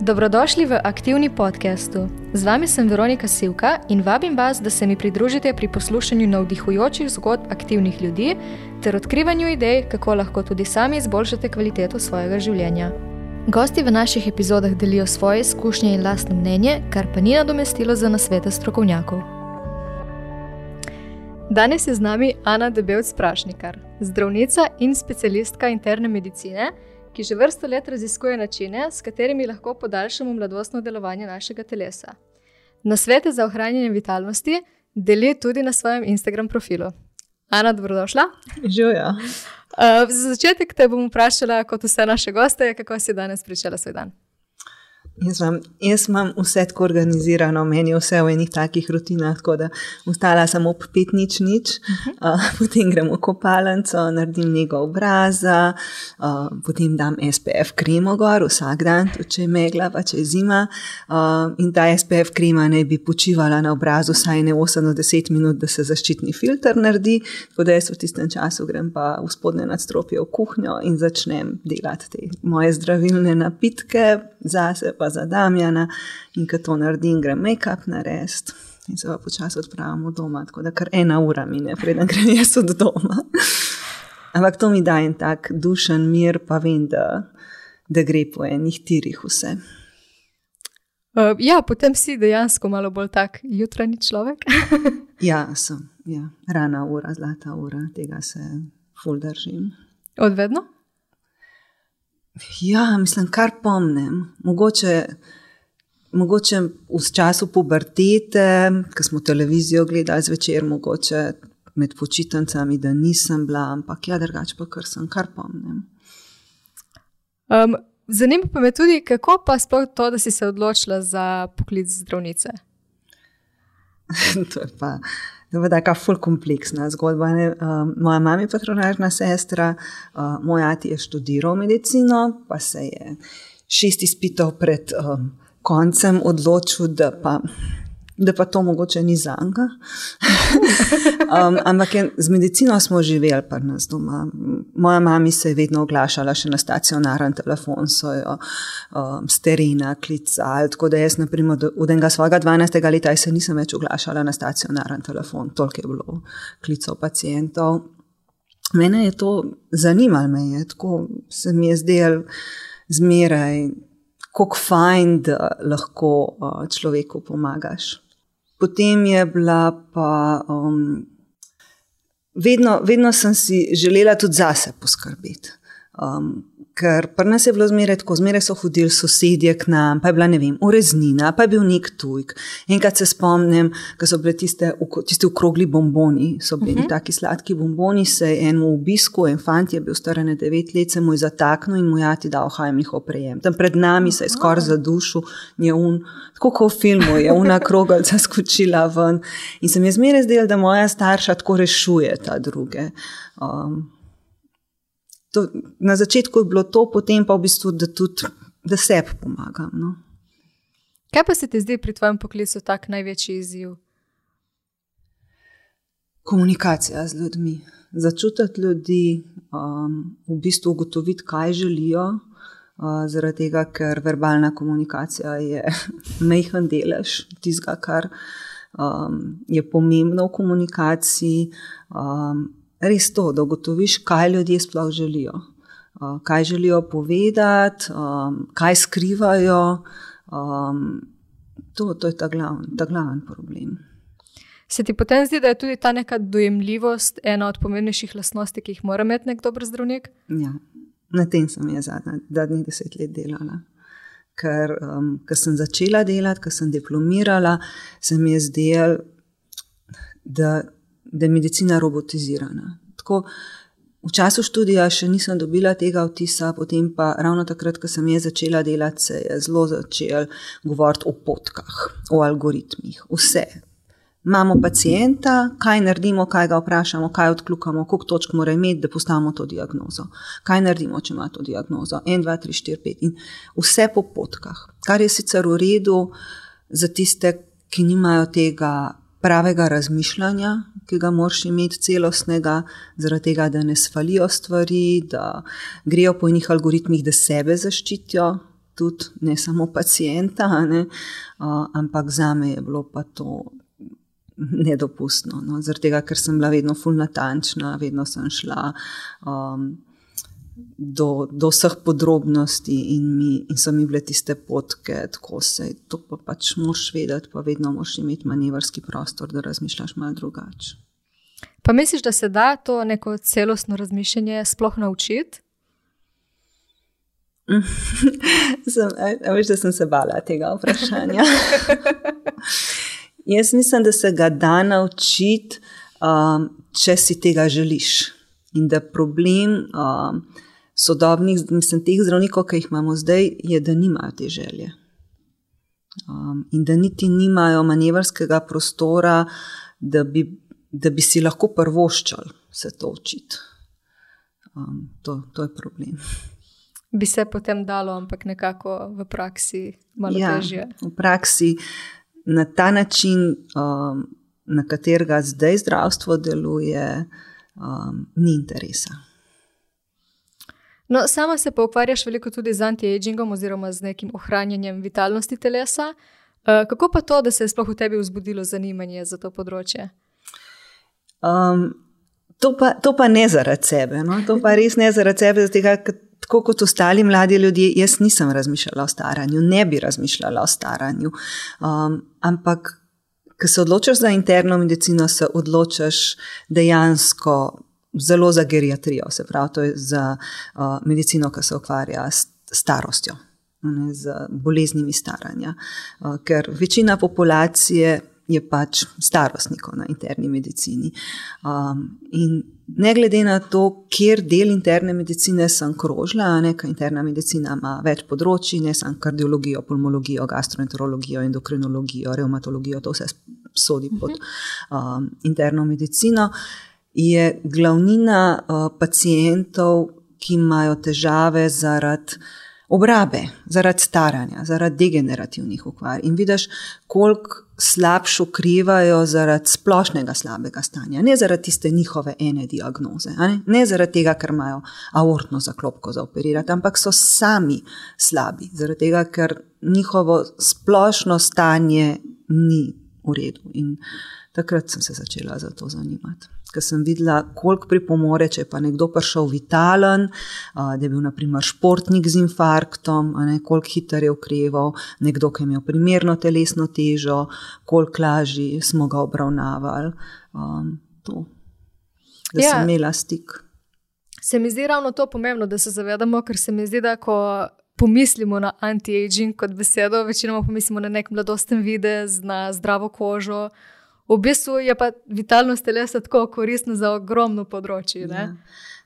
Dobrodošli v aktivni podkastu. Z vami sem Veronika Sivka in vabim vas, da se mi pridružite pri poslušanju navdihujočih zgodb aktivnih ljudi ter odkrivanju idej, kako lahko tudi sami izboljšate kvaliteto svojega življenja. Gosti v naših epizodah delijo svoje izkušnje in lastno mnenje, kar pa ni nadomestilo za nasvete strokovnjakov. Danes je z nami Ana Debelc Prašnikar, zdravnica in specialistka interne medicine ki že vrsto let raziskuje načine, s katerimi lahko podaljšamo mladostno delovanje našega telesa. Na svete za ohranjanje vitalnosti deli tudi na svojem Instagram profilu. Ana, dobrodošla. Živijo. Uh, za začetek te bom vprašala, kot vse naše goste, kako si danes pričela svoj dan. Jaz, vam, jaz imam vse tako organizirano, meni je vse v enih takih rutinah, tako da ustala sem ob pet nič, nič uh -huh. uh, potem gremo v kopalnico, naredim njegov obraza, uh, potem dam SPF kremo gor vsak dan, tudi če je megla, pa če je zima. Uh, in ta SPF krema naj bi počivala na obrazu vsaj ne 8-10 minut, da se zaščitni filter naredi. Tako da jaz v tistem času grem pa v spodnje nadstropje v kuhinjo in začnem delati te moje zdravilne napitke zase pa za Damjana, in ko to naredim, grem make-up narediti. In se pa počasi odpravim doma, tako da kar ena ura mine, preden grem jaz od doma. Ampak to mi da en tak dušen mir, pa vem, da, da gre po enih tirih vse. Uh, ja, potem si dejansko malo bolj tak jutranji človek. ja, sem. Ja. Rana ura, zlata ura, tega se ful držim. Odvedno? Ja, mislim, kar pomnim. Mogoče, mogoče v času pubertete, ko smo televizijo gledali zvečer, mogoče med počitnicami, da nisem bila, ampak ja, drugače pa kar sem, kar pomnim. Um, Zanima pa me tudi, kako pa sploh to, da si se odločila za poklic zdravnice. to je pa. To je tako ful kompleksna zgodba. Uh, moja mama je patronažna sestra, uh, moj ati je študiral medicino, pa se je šest izpitev pred um, koncem odločil, da pa da pa to mogoče ni za njega. um, ampak je, z medicino smo živeli pa nas doma. Moja mama se je vedno oglašala še na stacionaren telefon, so jo um, sterina klicali. Tako da jaz, naprimer, od enega svojega 12. leta se nisem več oglašala na stacionaren telefon, toliko je bilo klicov pacijentov. Mene je to zanimalo, me je tako se mi je zdelo zmeraj. Kako fajn, da lahko uh, človeku pomagaš. Potem je bila pa. Um, vedno, vedno sem si želela tudi zase poskrbeti. Um, ker pri nas je bilo zmeraj tako, zmeraj so hodili sosedje k nam, pa je bila ne vem, ureznina, pa je bil nek tujk. Enkrat se spomnim, da so bile tiste, tiste ukrogli bomboni, so bili uh mhm. -huh. taki sladki bomboni. Se je enemu obisku, en fant je bil star ne devet let, se mu je zataknil in mu jati dal hajmnih oprejem. Tam pred nami se je skoraj zadušil, je un, tako kot v filmu, je una krogalca skočila ven. In se mi je zmeraj zdelo, da moja starša tako rešuje ta druge. Um, to, na začetku je bilo to, potem pa v bistvu, da tudi da sebi pomagam. No. Kaj pa se ti zdi pri tvojem poklicu tak največji izziv? Komunikacija z ljudmi. Začutiti ljudi, um, v bistvu ugotoviti, kaj želijo, uh, zaradi tega, ker verbalna komunikacija je mehen delež tistega, kar um, je pomembno v komunikaciji. Um, res to, da ugotoviš, kaj ljudje sploh želijo, uh, kaj želijo povedati, um, kaj skrivajo. Um, to, to je ta glavni glaven problem. Se ti potem zdi, da je tudi ta neka dojemljivost ena od pomembnejših lastnosti, ki jih mora imeti nek dober zdravnik? Ja, na tem sem jaz zadnjih deset let delala. Ker um, sem začela delati, ker sem diplomirala, se mi je zdelo, da da je medicina robotizirana. Tako, v času študija še nisem dobila tega vtisa, potem pa ravno takrat, ko sem jaz začela delati, se je zelo začel govoriti o potkah, o algoritmih, vse. Imamo pacijenta, kaj naredimo, kaj ga vprašamo, kaj odkljukamo, koliko točk mora imeti, da postavimo to diagnozo. Kaj naredimo, če ima to diagnozo? 1, 2, 3, 4, 5 in vse po potkah. Kar je sicer v redu za tiste, ki nimajo tega pravega razmišljanja, ki ga moraš imeti celostnega, zaradi tega, da ne svalijo stvari, da grejo po enih algoritmih, da sebe zaščitijo. tudi ne samo pacijenta, ne, uh, ampak za me je bilo pa to nedopustno. No, Zaradi tega, ker sem bila vedno fulna tančna, vedno sem šla. Um, do, do vseh podrobnosti, in, mi, in so mi bile tiste potke, tako se to pa pač moš vedeti, pa vedno moš imeti manevrski prostor, da razmišljaš malo drugače. Pa misliš, da se da to neko celostno razmišljanje sploh naučiti? Veš, da sem se bala tega vprašanja. Jaz mislim, da se ga da naučiti, um, če si tega želiš. In da problem um, sodobnih, mislim, teh zdravnikov, ki jih imamo zdaj, je, da nimajo te želje. Um, in da niti nimajo manevrskega prostora, da bi, da bi si lahko prvoščali se to učiti. Um, to, to je problem. Bi se potem dalo, ampak nekako v praksi malo ja, težje. V praksi na ta način, um, na katerega zdaj zdravstvo deluje, um, ni interesa. No, sama se pa ukvarjaš veliko tudi z anti-agingom oziroma z nekim ohranjanjem vitalnosti telesa. Uh, kako pa to, da se je sploh v tebi vzbudilo zanimanje za to področje? Um, to, pa, to pa ne zaradi sebe. No? To pa res ne zaradi sebe, zato ker tako kot ostali mladi ljudje, jaz nisem razmišljala o staranju, ne bi razmišljala o staranju. Um, ampak, ko se odločaš za interno medicino, se odločaš dejansko zelo za geriatrijo, se pravi, to je za uh, medicino, ki se ukvarja s starostjo, ne, z boleznimi staranja. Uh, ker večina populacije je pač starostnikov na interni medicini. Um, in ne glede na to, kjer del interne medicine sem krožila, neka interna medicina ima več področji, ne samo kardiologijo, pulmologijo, gastroenterologijo, endokrinologijo, reumatologijo, to vse sodi pod um, interno medicino je glavnina uh, pacijentov, ki imajo težave zaradi obrabe, zaradi staranja, zaradi degenerativnih ukvar. In vidiš, koliko slabšo krivajo zaradi splošnega slabega stanja, ne zaradi tiste njihove ene diagnoze, ne? ne zaradi tega, ker imajo aortno zaklopko za operirati, ampak so sami slabi, zaradi tega, ker njihovo splošno stanje ni v redu. In takrat sem se začela za to zanimati ker sem videla, koliko pripomore, če je pa nekdo prišel vitalen, da je bil naprimer športnik z infarktom, ne, koliko hitro je ukreval, nekdo, ki je imel primerno telesno težo, koliko lažje smo ga obravnavali. Um, to, da ja. sem imela stik. Se mi zdi ravno to pomembno, da se zavedamo, ker se mi zdi, da ko. Pomislimo na anti-aging kot besedo, večinoma pomislimo na nek mladosten videz, na zdravo kožo, v bistvu je pa vitalnost telesa tako koristna za ogromno področje. Ja.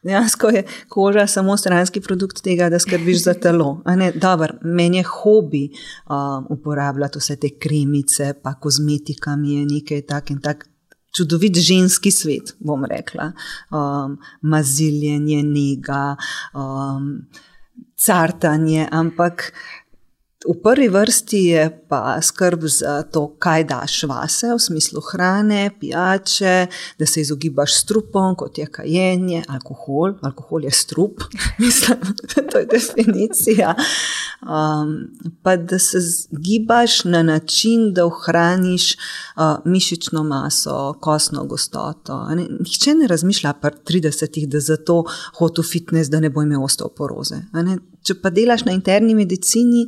Dejansko je koža samo stranski produkt tega, da skrbiš za telo. Meni je hobi um, uporabljati vse te kremice, pa kozmetika mi je nekaj tak in tak. Čudovit ženski svet, bom rekla, um, maziljenje, njega, um, cartanje, ampak V prvi vrsti je pa skrb za to, kaj daš vase, v smislu hrane, pijače, da se izogibaš strupom, kot je kajenje, alkohol. Alkohol je strup, mislim, to je definicija. Um, pa da se gibaš na način, da ohraniš uh, mišično maso, kostno gostoto. Ne? Nihče ne razmišlja pri 30-ih, da zato hodi v fitness, da ne bo imel osteoporoze. Če pa delaš na interni medicini,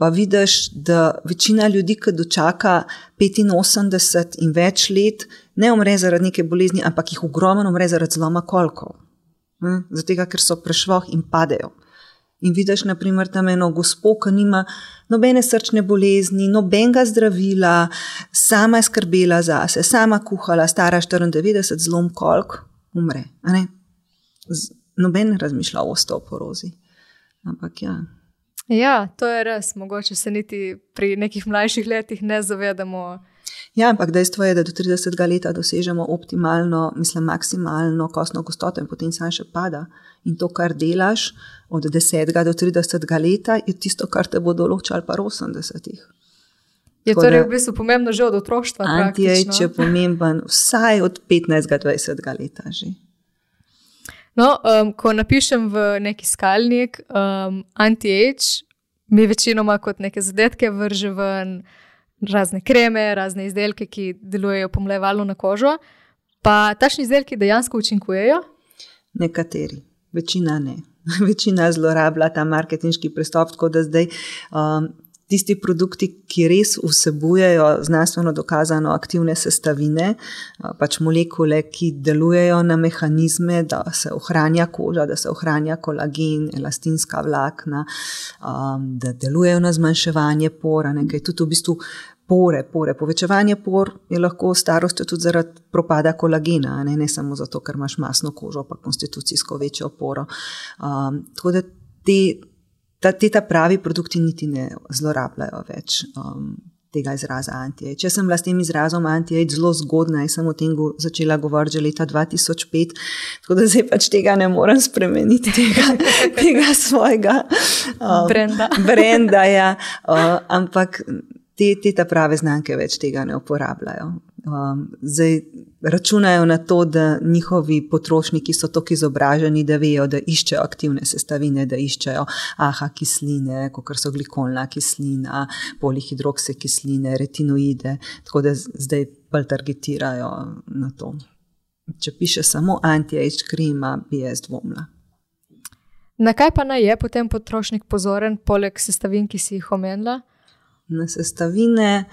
pa vidiš, da večina ljudi, ki dočaka 85 in več let, ne umre zaradi neke bolezni, ampak jih ogromno umre zaradi zloma kolkov. Zato, ker so prešvoh in padejo. In vidiš, naprimer, tam eno gospo, ki nima nobene srčne bolezni, nobenega zdravila, sama je skrbela za sebe, sama kuhala, stara 94, zlom kolk, umre. Noben ne razmišlja o osteoporozi. Ampak ja. Ja, to je res. Mogoče se niti pri nekih mlajših letih ne zavedamo. Ja, ampak dejstvo je, da do 30 let dosežemo optimalno, mislim, maksimalno kostno gostoto in potem sam še pada. In to, kar delaš od 10 do 30 let, je tisto, kar te bo določalo pa 80. Je Tako torej v bistvu pomembno že od otroštva? Anti-age je pomemben vsaj od 15-20 let že. No, um, ko napišem v neki skalnik um, anti-age, mi večinoma kot neke zadetke vržemo ven razne kreme, razne izdelke, ki delujejo pomlevalno na kožo. Pa tašni izdelki dejansko učinkujejo? Nekateri, večina ne. Večina zlorablja ta marketinški pristop, tako da zdaj um, tisti produkti, ki res vsebujejo znanstveno dokazano aktivne sestavine, pač molekule, ki delujejo na mehanizme, da se ohranja koža, da se ohranja kolagen, elastinska vlakna, da delujejo na zmanjševanje pora, nekaj tudi v bistvu. Pore, pore. Povečevanje por je lahko starost tudi zaradi propada kolagena, ne, ne samo zato, ker imaš masno kožo, pa konstitucijsko večjo poro. Um, tako da te ta, te ta pravi produkti niti ne zlorabljajo več. Um, Tega izraza anti-age. Če sem bila s tem izrazom anti-age zelo zgodna, sem o tem go začela govoriti že leta 2005, tako da zdaj pač tega ne morem spremeniti, tega, tega svojega um, brenda. brenda ja. uh, ampak te, te ta prave znamke več tega ne uporabljajo. Um, zdaj računajo na to, da njihovi potrošniki so tako izobraženi, da vejo, da iščejo aktivne sestavine, da iščejo aha kisline, kot so glikolna kislina, polihidrokse kisline, retinoide, tako da zdaj bolj targetirajo na to. Če piše samo anti-age krema, bi jaz dvomila. Na kaj pa naj je potem potrošnik pozoren, poleg sestavin, ki si jih omenila? Na sestavine,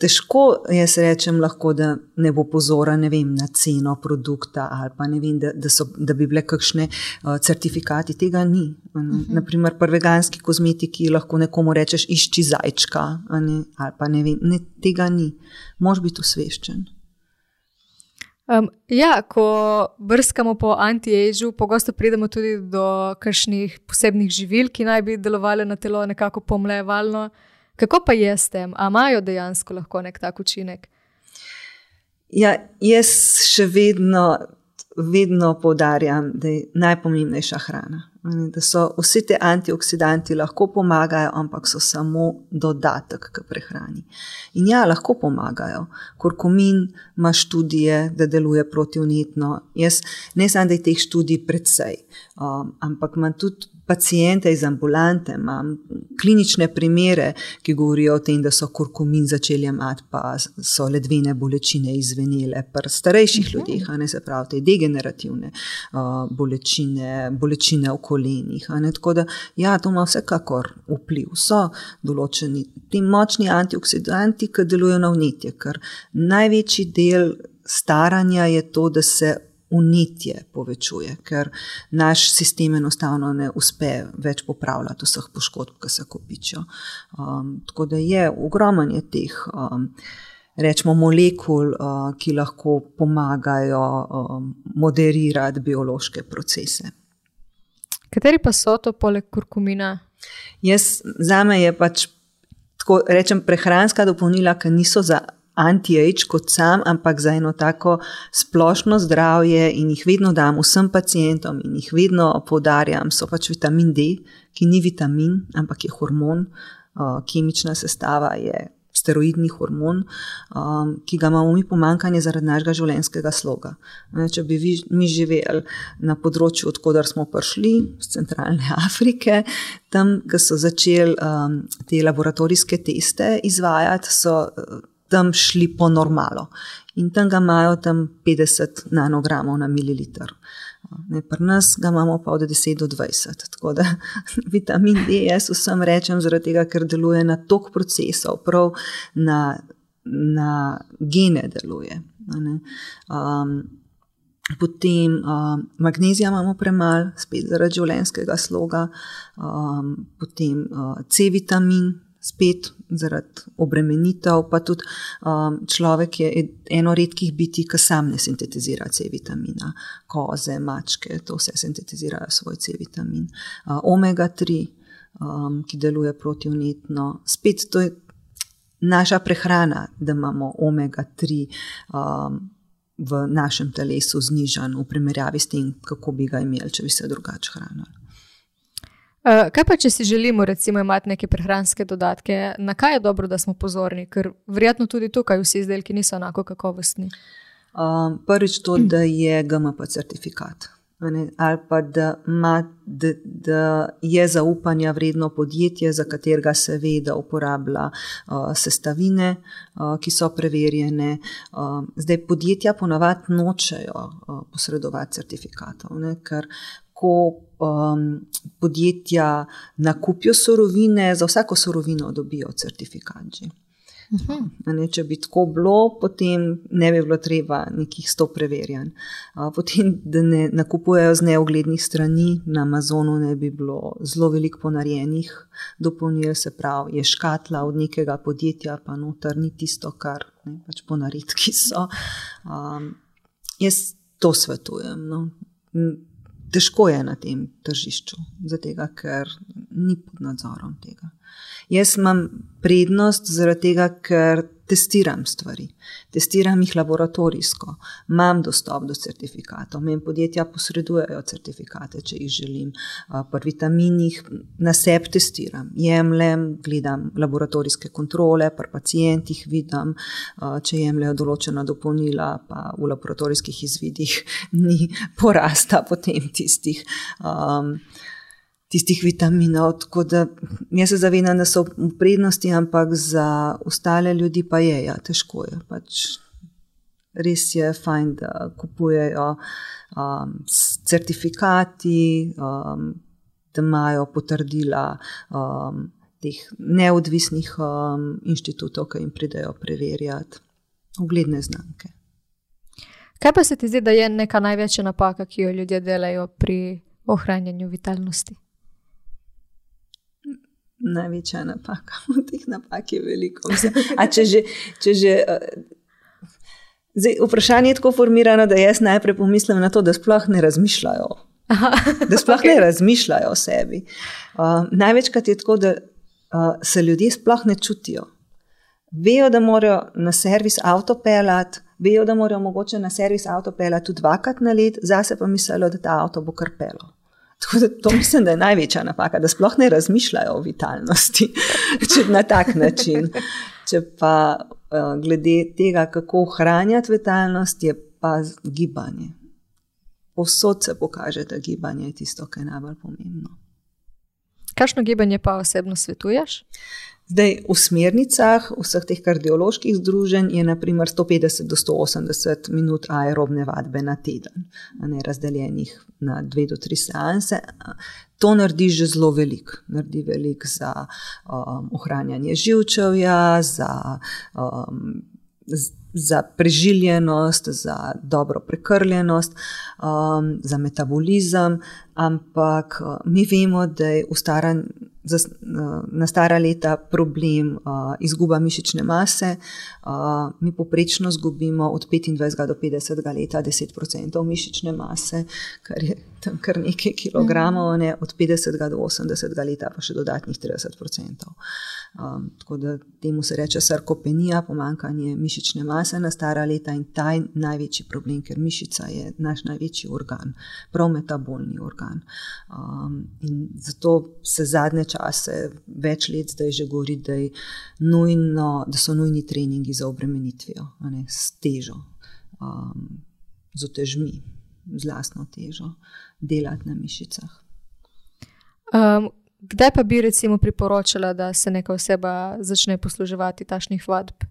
Težko jaz rečem, lahko, da ne bo pozoren vem, na ceno produkta ali pa ne vem, da, da, so, da bi bile kakšne uh, certifikati. Tega ni. Uh mhm. -huh. Naprimer, pri veganski kozmetiki lahko nekomu rečeš, išči zajčka ne, ali pa ne vem, ne, tega ni. Moš biti usveščen. Um, ja, ko brskamo po anti-ageu, pogosto pridemo tudi do kakšnih posebnih živil, ki naj bi delovali na telo nekako pomlevalno. Kako pa je s tem, ali imajo dejansko lahko nek tak učinek? Ja, jaz še vedno, vedno poudarjam, da je najpomembnejša hrana. Da so vsi ti antioksidanti lahko pomagajo, ampak so samo dodatek k prehrani. In ja, lahko pomagajo. Kurkumin ima študije, da deluje protivnetno. Jaz ne samo, da je teh študij predvsej, um, ampak imam tudi pacijente iz ambulante, imam klinične primere, ki govorijo o tem, da so kurkumin začeli imati, pa so ledvine bolečine izvenile pri starejših okay. ljudeh, ne se pravi te degenerativne uh, bolečine, bolečine v kolenih. Tako da, ja, to ima vsekakor vpliv. So določeni ti močni antioksidanti, ki delujejo na vnetje, ker največji del staranja je to, da se unitje povečuje, ker naš sistem enostavno ne uspe več popravljati vseh poškodb, ki se kopičijo. Um, tako da je ogromno teh. Um, Rečemo molekul, uh, ki lahko pomagajo um, moderirati biološke procese. Kateri pa so to, poleg kurkumina? Jaz, za me je pač tako rečem, prehranska dopolnila, ki niso za anti-age kot sam, ampak za eno tako splošno zdravje in jih vedno dam vsem pacijentom in jih vedno podarjam, so pač vitamin D, ki ni vitamin, ampak je hormon, kemična sestava je. Steroidni hormon, um, ki ga imamo mi pomankanje zaradi našega življenjskega sloga. Ne, če bi vi, mi živeli na področju, odkudar smo prišli, iz centralne Afrike, tam, ko so začeli um, te laboratorijske teste izvajati, so tam šli po normalu. In tam ga imajo tam 50 nanogramov na mililiter. Ne, pri nas ga imamo pa od 10 do 20. Tako da vitamin D, jaz vsem rečem, zaradi tega, ker deluje na tok procesov, prav na, na gene deluje. Um, potem um, magnezija imamo premalo, spet zaradi življenjskega sloga, um, potem uh, C-vitamin, spet zaradi obremenitev, pa tudi um, človek je eno redkih biti, ki sam ne sintetizira C-vitamina, koze, mačke, to vse sintetizirajo svoj C-vitamin. Uh, omega 3, um, ki deluje protivnetno, spet to je naša prehrana, da imamo omega 3. Um, V našem telesu znižen, v primerjavi s tem, kako bi ga imeli, če bi se drugače hranili. Eh, kaj pa, če si želimo, recimo, imeti neke prehranske dodatke, na kaj je dobro, da smo pozorni, ker verjetno tudi tukaj vsi izdelki niso enako kakovostni? Um, prvič to, da je GMP certifikat. Ne, ali pa da, ma, da, da je zaupanja vredno podjetje, za katerega se ve, da uporablja uh, sestavine, uh, ki so preverjene. Uh, zdaj, podjetja ponavadi nočejo uh, posredovati certifikatov, ne, ker ko um, podjetja nakupijo surovine, za vsako surovino dobijo certifikat. Že. Ne, če bi tako bilo, potem ne bi bilo treba nekih sto preverjanj. Potem, da ne nakupujejo z neuglednih strani na Amazonu, ne bi bilo zelo veliko ponarejenih dopolnil, se pravi, je škatla od nekega podjetja, pa noter ni tisto, kar ne, pač ponaredki so. Um, jaz to svetujem. No. Težko je na tem tržišču, zato ker ni pod nadzorom tega. Jaz imam prednost zaradi tega, ker testiram stvari, testiram jih laboratorijsko, imam dostop do certifikatov, meni podjetja posredujejo certifikate, če jih želim. Pri vitaminih na sebi testiram, jemljem, gledam laboratorijske kontrole, pri pacijentih vidim, če jemljajo določena dopolnila, pa v laboratorijskih izvidih ni porasta potem tistih. Um, tistih vitaminov. Tako da jaz se zavedam, da so v prednosti, ampak za ostale ljudi pa je, ja, težko je. Pač res je fajn, da kupujejo um, certifikati, um, da imajo potrdila. Um, Teh neodvisnih um, inštitutov, ki jim pridejo preverjati, ugledne znamke. Kaj pa se ti zdi, da je neka največja napaka, ki jo ljudje delajo pri ohranjanju vitalnosti? Največja napaka. Teh napak je veliko. Če že. Če že uh, zdaj, vprašanje je tako formirano, da jaz najprej pomislim na to, da sploh ne razmišljajo. Aha, da sploh okay. ne razmišljajo o sebi. Uh, največkrat je tako, da uh, se ljudje sploh ne čutijo. Vejo, da morajo na servis avto pelati, vejo, da morajo mogoče na servis avto pelati tudi dvakrat na let, zase pa mislijo, da ta avto bo kar pelo. Tako da to mislim, da je največja napaka, da sploh ne razmišljajo o vitalnosti na tak način. Če pa uh, glede tega, kako ohranjati vitalnost, je pa gibanje. Povsod se pokaže, da gibanje je tisto, kar je najbolj pomembno. Kakšno gibanje pa osebno svetuješ? Zdaj, v smernicah vseh teh kardioloških združenj je naprimer 150 do 180 minut aerobne vadbe na teden, ne razdeljenih na dve do tri seanse. To naredi že zelo velik, naredi velik za um, ohranjanje živčevja, za, um, za preživljenost, za dobro prekrljenost, um, za metabolizem, ampak uh, mi vemo, da je v staranju za, na stara leta problem uh, izguba mišične mase. Uh, mi poprečno izgubimo od 25 do 50 let 10% mišične mase, kar je tam kar nekaj kilogramov, ne, od 50 do 80 let pa še dodatnih 30%. Um, tako da temu se reče sarkopenija, pomankanje mišične mase na stara leta in ta je največji problem, ker mišica je naš največji organ, prav metabolni organ. Um, in zato se zadnje čase, več let zdaj že govori, da, nujno, da so nujni treningi za obremenitvijo, ne, s težo, um, z otežmi, z lastno težo, delati na mišicah. Um, Kdaj pa bi recimo priporočila, da se neka oseba začne posluževati tašnih vadb?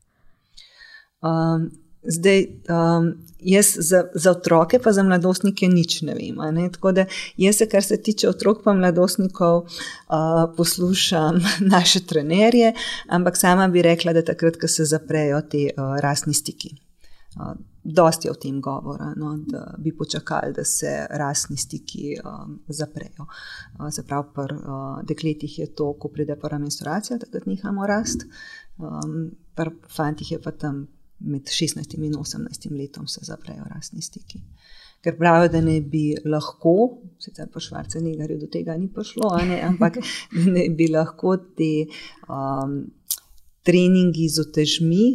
Um, zdaj, um, jaz za, za otroke, pa za mladostnike, nič ne vem. Ne? Tako da jaz, kar se tiče otrok in mladostnikov, uh, poslušam naše trenerje, ampak sama bi rekla, da takrat, ko se zaprejo ti uh, rasni stiki. Uh, dosti je o tem govora, no, da bi počakali, da se rasni stiki um, zaprejo. Uh, se pravi, pri uh, dekletih je to, ko pride prva menstruacija, takrat nehamo rast, um, pri fantih je pa tam med 16 in 18 letom se zaprejo rasni stiki. Ker pravijo, da ne bi lahko, sicer po švarce negarju do tega ni prišlo, ne, ampak ne bi lahko te. Um, treningi z otežmi,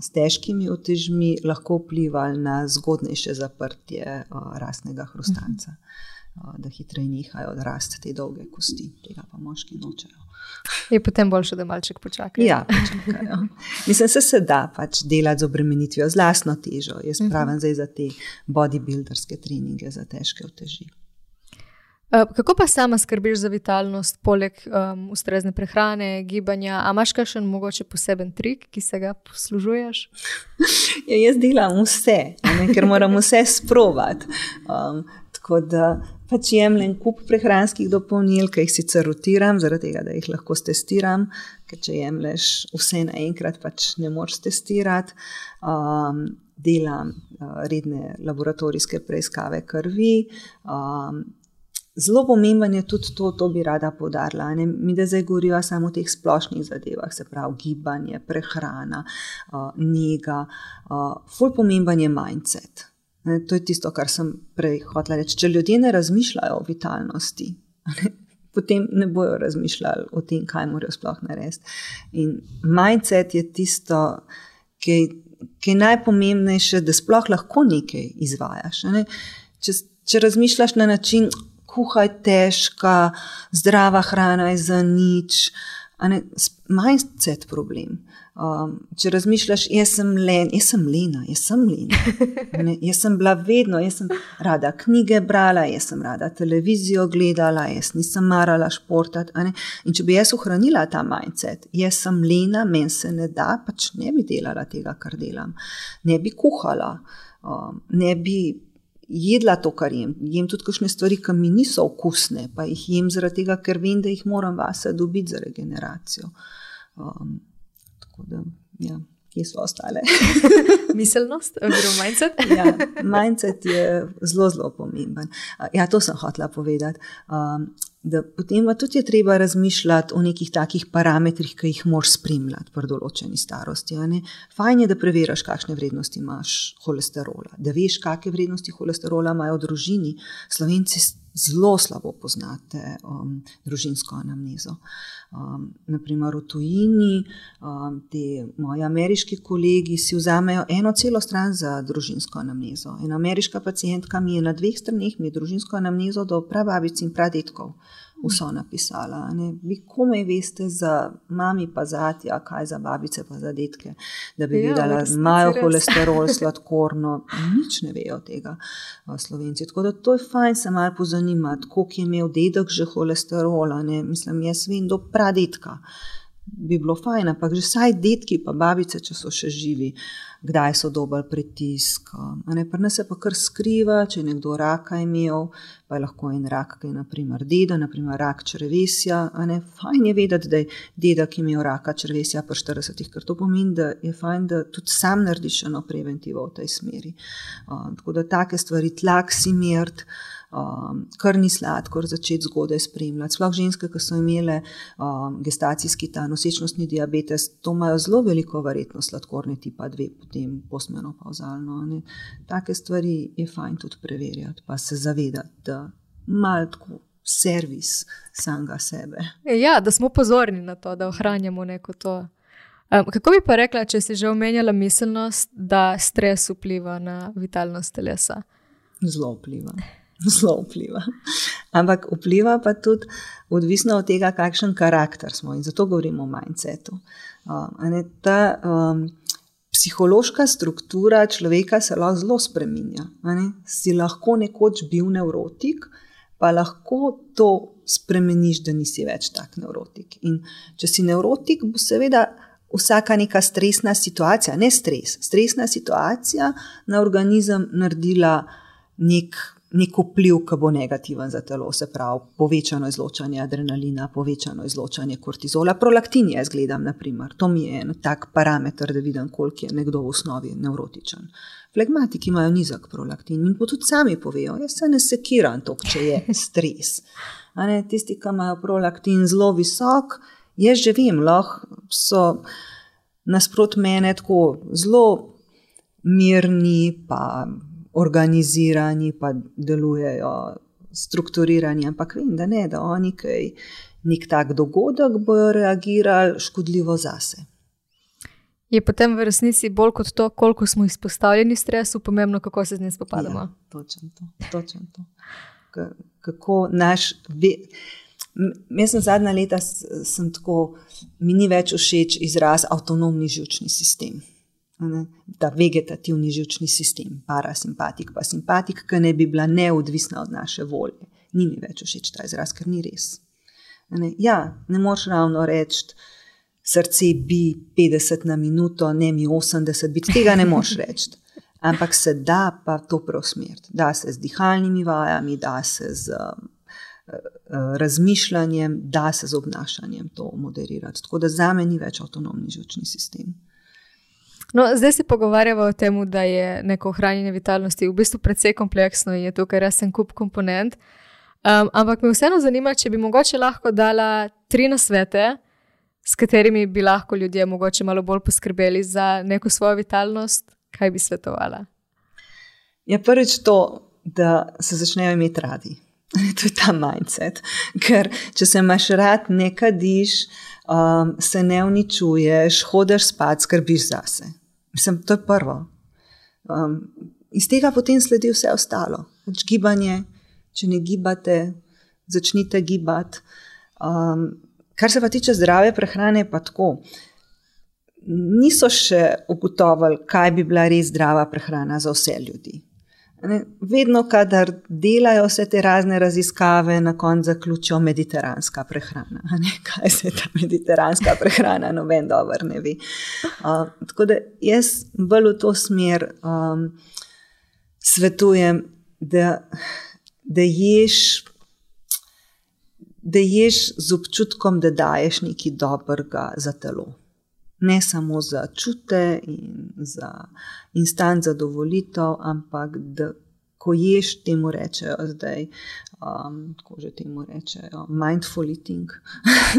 s težkimi otežmi, lahko vplivali na zgodnejše zaprtje rasnega hrustanca. da hitreje nehajo rasti te dolge kosti, tega pa moški nočejo. Je potem boljše, da malček počakajo. Ja, počakajo. Mislim, se, se da pač delati z obremenitvijo, z lastno težo. Jaz mhm. pravim uh -huh. zdaj za te bodybuilderske treninge, za težke oteži. Eh, kako pa sama skrbiš za vitalnost, poleg um, ustrezne prehrane, gibanja? A imaš kakšen mogoče poseben trik, ki se ga poslužuješ? ja, jaz delam vse, ne, ker moram vse sprovat. Um, tako da pač jemljem kup prehranskih dopolnil, ki jih sicer rotiram, zaradi tega, da jih lahko testiram. Ker če jemliš vse naenkrat, pač ne moreš testirati. Um, delam uh, redne laboratorijske preiskave krvi. Um, Zelo pomemben je tudi to, to bi rada podarila. Ne? Mi da zdaj govorimo samo o teh splošnih zadevah, se pravi gibanje, prehrana, uh, njega. Uh, Ful pomemben je mindset. Ne? To je tisto, kar sem prej hotela reči. Če ljudje ne razmišljajo o vitalnosti, ne? potem ne bojo razmišljali o tem, kaj morajo sploh narediti. In mindset je tisto, ki, ki je najpomembnejše, da sploh lahko nekaj izvajaš. Ne? Če, če razmišljaš na način, kuhaj težka, zdrava hrana je za nič. Mindset problem. Um, če razmišljaš, jaz sem len, jaz sem lena, jaz sem lena. Ne, jaz sem bila vedno, jaz sem rada knjige brala, jaz sem rada televizijo gledala, jaz nisem marala športati. In če bi jaz ohranila ta mindset, jaz sem lena, meni se ne da, pač ne bi delala tega, kar delam. Ne bi kuhala, um, ne bi jedla to, kar jem. Jem tudi kakšne stvari, ki mi niso okusne, pa jih jem zaradi tega, ker vem, da jih moram vase dobiti za regeneracijo. Um, tako da, ja. Kje so ostale? Miselnost, oziroma mindset. ja, mindset je zelo, zelo pomemben. Ja, to sem hotela povedati. Um, da potem pa tudi je treba razmišljati o nekih takih parametrih, ki jih moraš spremljati pri določeni starosti. Fajn je, da preveriš, kakšne vrednosti imaš holesterola, da veš, kakšne vrednosti holesterola imajo v družini. Slovenci zelo slabo poznate um, družinsko anamnezo. Um, naprimer, v tujini, um, ti moji ameriški kolegi si vzamejo eno celo stran za družinsko anamnezo. Ena ameriška pacijentka mi je na dveh straneh, mi je družinsko anamnezo do prababic in pradetkov vso napisala. Ne. Vi komaj veste za mami, pa za atija, kaj za babice, pa za detke, da bi ja, videla, da imajo holesterol, sladkorno. Nič ne vejo tega slovenci. Tako da to je fajn se malo pozanimati, koliko je imel dedek že holesterola. Ne. Mislim, jaz vem do pradetka. Bi bilo fajn, ampak že vsaj detki, pa babice, če so še živi kdaj so dobili pritisk. Pri nas se pa kar skriva, če je nekdo raka imel, pa je lahko en rak, ki je naprimer deda, naprimer rak črvesja. Fajn je vedeti, da je deda, ki je imel raka črvesja pri 40, ker to pomeni, da je fajn, da tudi sam narediš eno preventivo v tej smeri. Tako da take stvari, tlak si mert um, kar ni sladkor začeti zgodaj spremljati. Sploh ženske, ki so imele um, gestacijski ta nosečnostni diabetes, to imajo zelo veliko verjetnost sladkorne tipa 2, potem postmenopauzalno. Take stvari je fajn tudi preverjati, pa se zavedati, da malo tako. Servis samega sebe. Ja, da smo pozorni na to, da ohranjamo neko to. Um, kako bi pa rekla, če si že omenjala miselnost, da stres vpliva na vitalnost telesa? Zelo vpliva. zelo vpliva. Ampak vpliva pa tudi odvisno od tega, kakšen karakter smo in zato govorimo o mindsetu. Um, ta um, psihološka struktura človeka se lahko zelo spremenja. Si lahko nekoč bil neurotik, pa lahko to spremeniš, da nisi več tak neurotik. In če si neurotik, bo seveda. Vsaka neka stresna situacija, ne stres, stresna situacija na organizem naredila nek nek vpliv, ki bo negativen za telo, se pravi, povečano izločanje adrenalina, povečano izločanje kortizola, prolaktin je, zgledam, naprimer. to mi je en tak parameter, da vidim, koliko je nekdo v osnovi nevrotičen. Flegmatiki imajo nizek prolaktin in tudi sami povejo, jaz se ne sekiram to, če je stres. Ne, tisti, ki imajo prolaktin zelo visok, jaz že vem, lahko so nasprot mene tako zelo mirni, pa organizirani, pa delujejo strukturirani, ampak vem, da ne, da oni kaj, nek tak dogodek bojo reagirali škodljivo zase. Je potem v resnici bolj kot to, koliko smo izpostavljeni stresu, pomembno, kako se z njim spopadamo. Ja, točno to. Točen to. kako naš. Jaz sem zadnja leta sem tako, mi ni več všeč izraz avtonomni žilčni sistem. Ta vegetativni žilčni sistem, parasimpatik, pa simpatik, ki ne bi bila neodvisna od naše volje. Ni mi več všeč ta izraz, ker ni res. Ne? Ja, ne moreš ravno reči, srce bi 50 na minuto, ne mi 80, biti tega ne moreš reči. Ampak se da pa to preusmeriti. Da se z dihalnimi vajami, da se z uh, razmišljanjem, da se z obnašanjem to moderirati. Tako da za me ni več avtonomni žilčni sistem. No, zdaj se pogovarjamo o tem, da je neko ohranjanje vitalnosti v bistvu precej kompleksno in je tukaj res en kup komponent. Um, ampak me vseeno zanima, če bi mogoče lahko dala tri nasvete, s katerimi bi lahko ljudje mogoče malo bolj poskrbeli za neko svojo vitalnost, kaj bi svetovala. Je ja, prvič to, da se začnejo imeti radi. To je ta mindset. Ker če se imaš rad, ne kadiš, um, se ne uničuješ, hodiš spat, skrbiš zase. Mislim, to je prvo. Um, iz tega potem sledi vse ostalo. Pač gibanje, če ne gibate, začnite gibati. Um, kar se pa tiče zdrave prehrane, pa tako. Niso še ugotovili, kaj bi bila res zdrava prehrana za vse ljudi. Ne, vedno, kadar delajo vse te razne raziskave, na koncu zaključijo mediteranska prehrana. Ne, kaj se ta mediteranska prehrana, noben dobro ne ve. Uh, tako da jaz bolj v to smer um, svetujem, da, da, ješ, da ješ z občutkom, da daješ nekaj dobrega za telo ne samo za čute in za instant zadovoljitev, ampak da ko ješ, temu rečejo zdaj, um, kako že temu rečejo, mindful eating.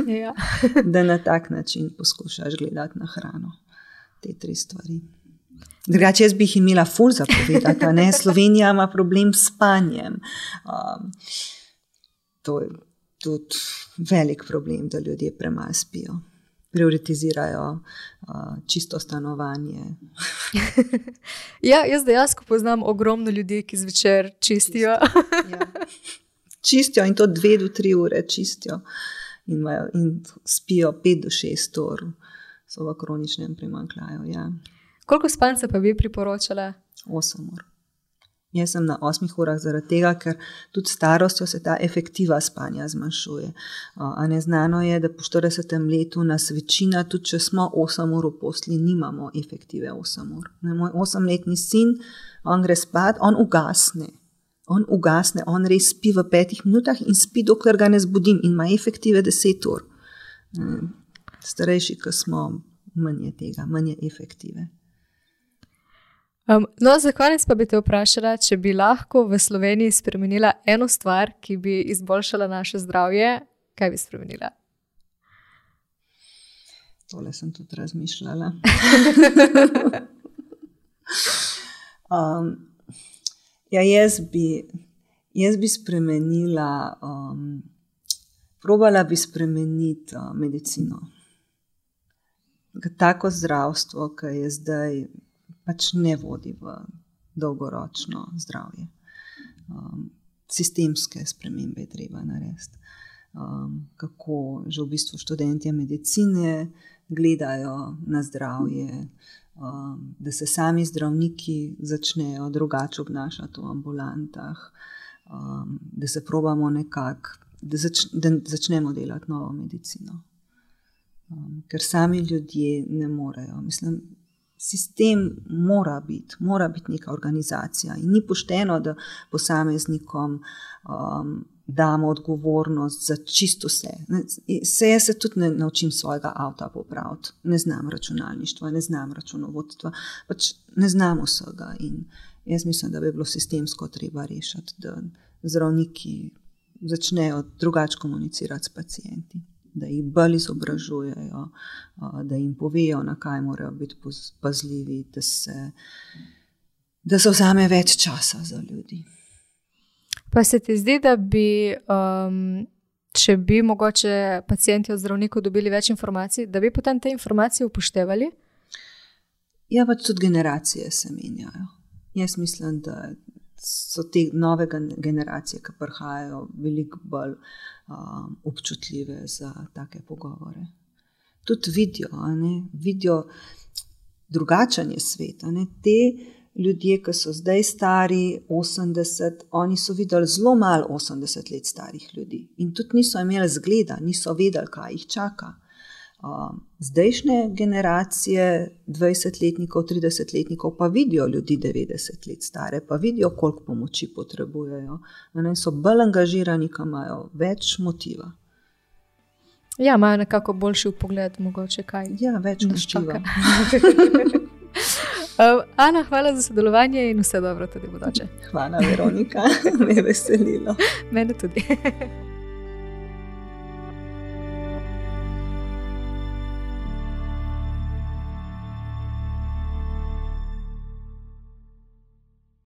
Ja. da na tak način poskušaš gledati na hrano. Te tri stvari. Drugače, jaz bi jih imela ful za povedati, da Slovenija ima problem s spanjem. Um, to je tudi velik problem, da ljudje premalo spijo prioritizirajo uh, čisto stanovanje. ja, jaz dejansko poznam ogromno ljudi, ki zvečer čistijo. ja. Čistijo in to dve do tri ure čistijo, in, imajo, in spijo pet do šest ur, so v kroničnem primankljaju. Ja. Koliko spanca pa bi priporočala? Osem ur. Jaz sem na osmih urah zaradi tega, ker tudi starostjo se ta efektiva spanja zmanjšuje. Neznano je, da po 40 letu nas večina, tudi če smo 8 ur v posli, nimamo efektive 8 ur. Ne, moj 8-letni sin, on gre spat, on ugasne. On ugasne, on res spi v petih minutah in spi, dokler ga ne zbudim, in ima efektive 10 ur. Starejši, ki smo, manj je tega, manj je efektive. Um, no, za konec pa bi te vprašala, če bi lahko v Sloveniji spremenila eno stvar, ki bi izboljšala naše zdravje, kaj bi spremenila? Tole sem tudi razmišljala. um, ja, jaz bi, jaz bi spremenila, um, probala bi spremeniti uh, medicino. Tako zdravstvo, ki je zdaj pač ne vodi v dolgoročno zdravje. Um, sistemske spremembe je treba narediti. Um, kako že v bistvu študenti medicine gledajo na zdravje, um, da se sami zdravniki začnejo drugače obnašati v ambulantah, um, da se probamo nekako, da, zač, da začnemo delati novo medicino. Um, ker sami ljudje ne morejo. Mislim, sistem mora biti, mora biti neka organizacija. In ni pošteno, da posameznikom um, damo odgovornost za čisto vse. Vse jaz se tudi ne naučim svojega avta popraviti, ne znam računalništva, ne znam računovodstva, pač ne znam vsega. In jaz mislim, da bi bilo sistemsko treba rešiti, da zdravniki začnejo drugače komunicirati s pacijenti da jih bolj izobražujejo, da jim povejo, na kaj morajo biti pazljivi, da se, da se vzame več časa za ljudi. Pa se ti zdi, da bi, um, če bi mogoče pacijenti od zdravnikov dobili več informacij, da bi potem te informacije upoštevali? Ja, pač tudi generacije se menjajo. Jaz mislim, da so te nove generacije, ki prihajajo, veliko bolj um, občutljive za take pogovore. Tudi vidijo, vidijo drugačen je svet. Te ljudje, ki so zdaj stari 80, oni so videli zelo malo 80 let starih ljudi in tudi niso imeli zgleda, niso vedeli, kaj jih čaka. Zdajšnje generacije, 20-letnikov, 30-letnikov, pa vidijo ljudi 90 let stare, pa vidijo, koliko pomoči potrebujejo. Ne, so bolj angažirani, ki imajo več motiva. Ja, imajo nekako boljši pogled, mogoče kaj. Ja, več moščiva. Ana, hvala za sodelovanje in vse dobro tudi bodoče. Hvala, Veronika, me je veselilo. Mene tudi.